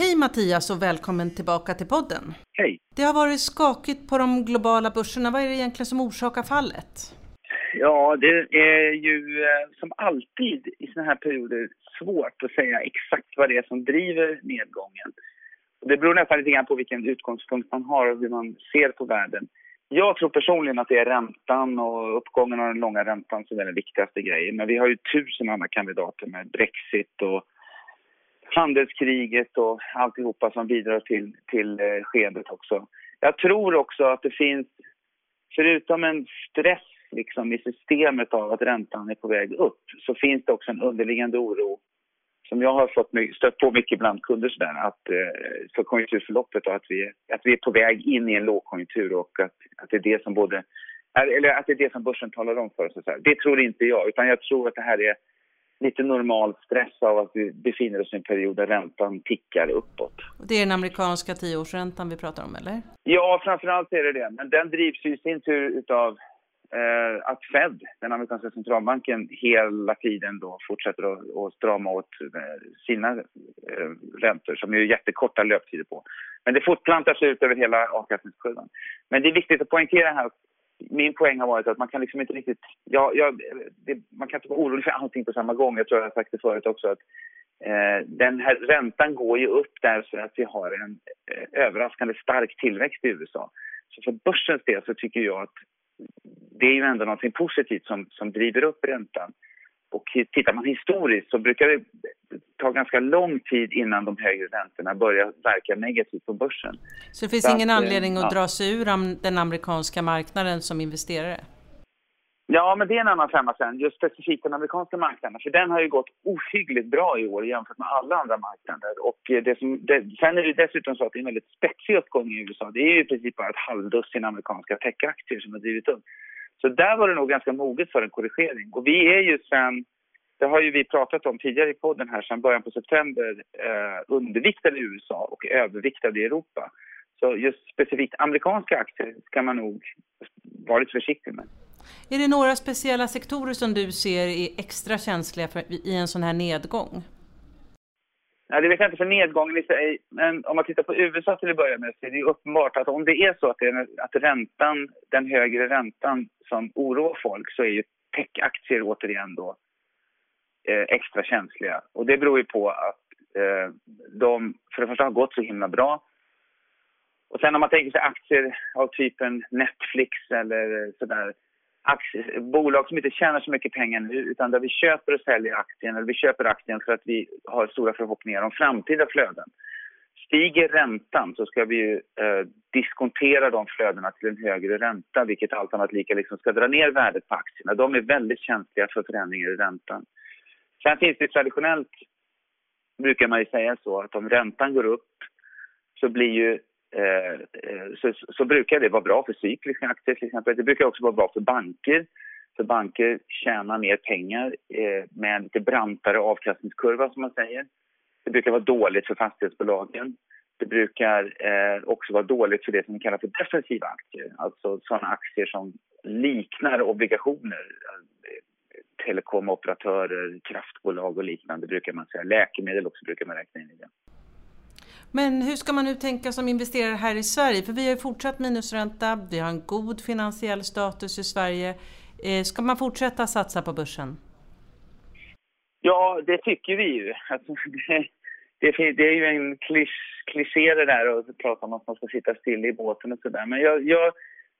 Hej Mattias och välkommen tillbaka till podden. Hej. Det har varit skakigt på de globala börserna. Vad är det egentligen som orsakar fallet? Ja, det är ju eh, som alltid i såna här perioder svårt att säga exakt vad det är som driver nedgången. Det beror nästan lite grann på vilken utgångspunkt man har och hur man ser på världen. Jag tror personligen att det är räntan och uppgången av den långa räntan som är den viktigaste grejen. Men vi har ju tusen andra kandidater med Brexit och handelskriget och alltihopa som bidrar till, till eh, skedet också. Jag tror också att det finns, förutom en stress liksom i systemet av att räntan är på väg upp så finns det också en underliggande oro som jag har fått stött på mycket bland kunder sådär, att, eh, för konjunkturförloppet och att vi, att vi är på väg in i en lågkonjunktur och att, att det är det som både eller att det är det som börsen talar om för oss. Det tror inte jag, utan jag tror att det här är lite normal stress av att vi befinner oss i en period där räntan tickar uppåt. Det är den amerikanska tioårsräntan vi pratar om, eller? Ja, framförallt är det det. Men den drivs ju i sin tur utav eh, att Fed, den amerikanska centralbanken, hela tiden då fortsätter att, att strama åt eh, sina eh, räntor som är jättekorta löptider på. Men det fortplantar sig ut över hela avkastningskurvan. Men det är viktigt att poängtera här min poäng har varit att man kan liksom inte riktigt... Ja, ja, det, man kan inte vara orolig för allting på samma gång. Jag tror jag har sagt det förut också. att eh, Den här räntan går ju upp därför att vi har en eh, överraskande stark tillväxt i USA. Så för börsens del så tycker jag att det är ju ändå något positivt som, som driver upp räntan. Och tittar man historiskt så brukar det ta ganska lång tid innan de högre räntorna börjar verka negativt på börsen. Så det finns så ingen att, anledning att ja. dra sig ur den amerikanska marknaden som investerare? Ja, men det är en annan femma sen, just specifikt den amerikanska marknaden. För den har ju gått ohyggligt bra i år jämfört med alla andra marknader. Och det som, det, sen är det dessutom så att det är en väldigt spetsig uppgång i USA. Det är ju i princip bara ett halvdussin amerikanska techaktier som har drivit upp. Så där var det nog ganska moget för en korrigering. Och vi är ju sen, det har ju vi pratat om tidigare i podden här, sen början på september, eh, underviktade i USA och överviktade i Europa. Så just specifikt amerikanska aktier ska man nog vara lite försiktig med. Är det några speciella sektorer som du ser är extra känsliga för, i en sån här nedgång? Nej, det vet jag inte för nedgången i sig. Men om man tittar på USA till att börja med så är det uppenbart att om det är så att, det är, att räntan, den högre räntan som oroar folk så är ju techaktier återigen då eh, extra känsliga. Och det beror ju på att eh, de för det första har gått så himla bra. Och sen om man tänker sig aktier av typen Netflix eller sådär aktie, bolag som inte tjänar så mycket pengar nu utan där vi köper och säljer aktien eller vi köper aktien för att vi har stora förhoppningar om framtida flöden. Stiger räntan så ska vi ju, eh, diskontera de flödena till en högre ränta vilket allt annat lika liksom ska dra ner värdet på aktierna. De är väldigt känsliga för förändringar i räntan. Sen finns det traditionellt, brukar man ju säga så, att om räntan går upp så blir ju Eh, eh, så, så, brukar det vara bra för cykliska aktier till exempel. Det brukar också vara bra för banker. För banker tjänar mer pengar eh, med en lite brantare avkastningskurva som man säger. Det brukar vara dåligt för fastighetsbolagen. Det brukar eh, också vara dåligt för det som vi kallar för defensiva aktier. Alltså sådana aktier som liknar obligationer. Telekomoperatörer, kraftbolag och liknande brukar man säga. Läkemedel också brukar man räkna in i det. Men hur ska man nu tänka som investerare här i Sverige? För vi har ju fortsatt minusränta, vi har en god finansiell status i Sverige. Eh, ska man fortsätta satsa på börsen? Ja, det tycker vi ju. Alltså, det, det, det, är ju en kliché det där att prata om att man ska sitta still i båten och sådär. Men jag, jag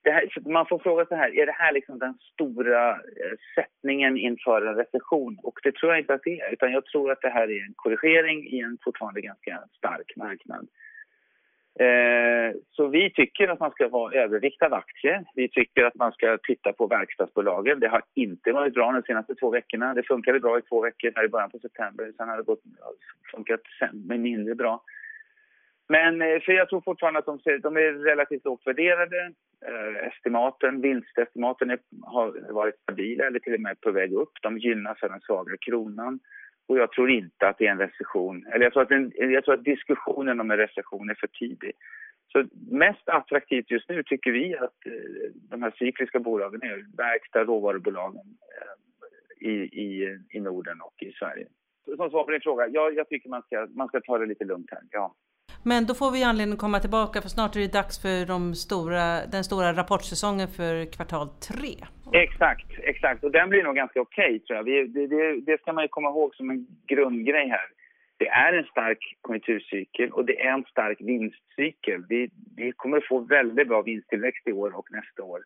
här, man får fråga så här, är det här liksom den stora eh, sättningen inför en recession? Och det tror jag inte att det är, utan jag tror att det här är en korrigering i en fortfarande ganska stark marknad. Eh, så vi tycker att man ska ha övervikt av aktier. Vi tycker att man ska titta på verkstadsbolagen. Det har inte varit bra de senaste två veckorna. Det funkade bra i två veckor här i början på september. Sen har det gått, funkat mindre bra. Men eh, för jag tror fortfarande att de, ser, de är relativt lågt värderade. Eh, estimaten, vinstestimaten är, har varit stabila eller till och med på väg upp. De gynnas av den svaga kronan. Och jag tror inte att det är en recession. Eller jag tror att, en, jag tror att diskussionen om en recession är för tidig. Så mest attraktivt just nu tycker vi att eh, de här cykliska bolagen är verkstad råvarubolagen i, i, i Norden och i Sverige. som svar på din fråga, ja, jag tycker man ska, man ska ta det lite lugnt här. Ja. Men då får vi anledning att komma tillbaka för snart är det dags för de stora, den stora rapportsäsongen för kvartal tre. Exakt, exakt. Och den blir nog ganska okej okay, tror jag. Vi, det, det, det ska man ju komma ihåg som en grundgrej här. Det är en stark konjunkturcykel och det är en stark vinstcykel. Vi, vi kommer att få väldigt bra vinsttillväxt i år och nästa år.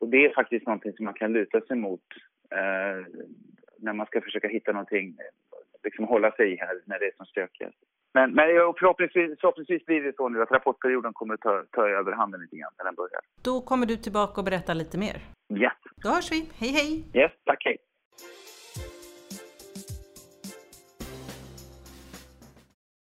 Och det är faktiskt någonting som man kan luta sig mot eh, när man ska försöka hitta någonting, liksom hålla sig i här när det är som stökigast. Men, men förhoppningsvis, förhoppningsvis blir det så nu att rapportperioden kommer att ta, ta över handen lite grann när den börjar. Då kommer du tillbaka och berätta lite mer. Ja. Yes. Då hörs vi. Hej hej! Yes, tack hej!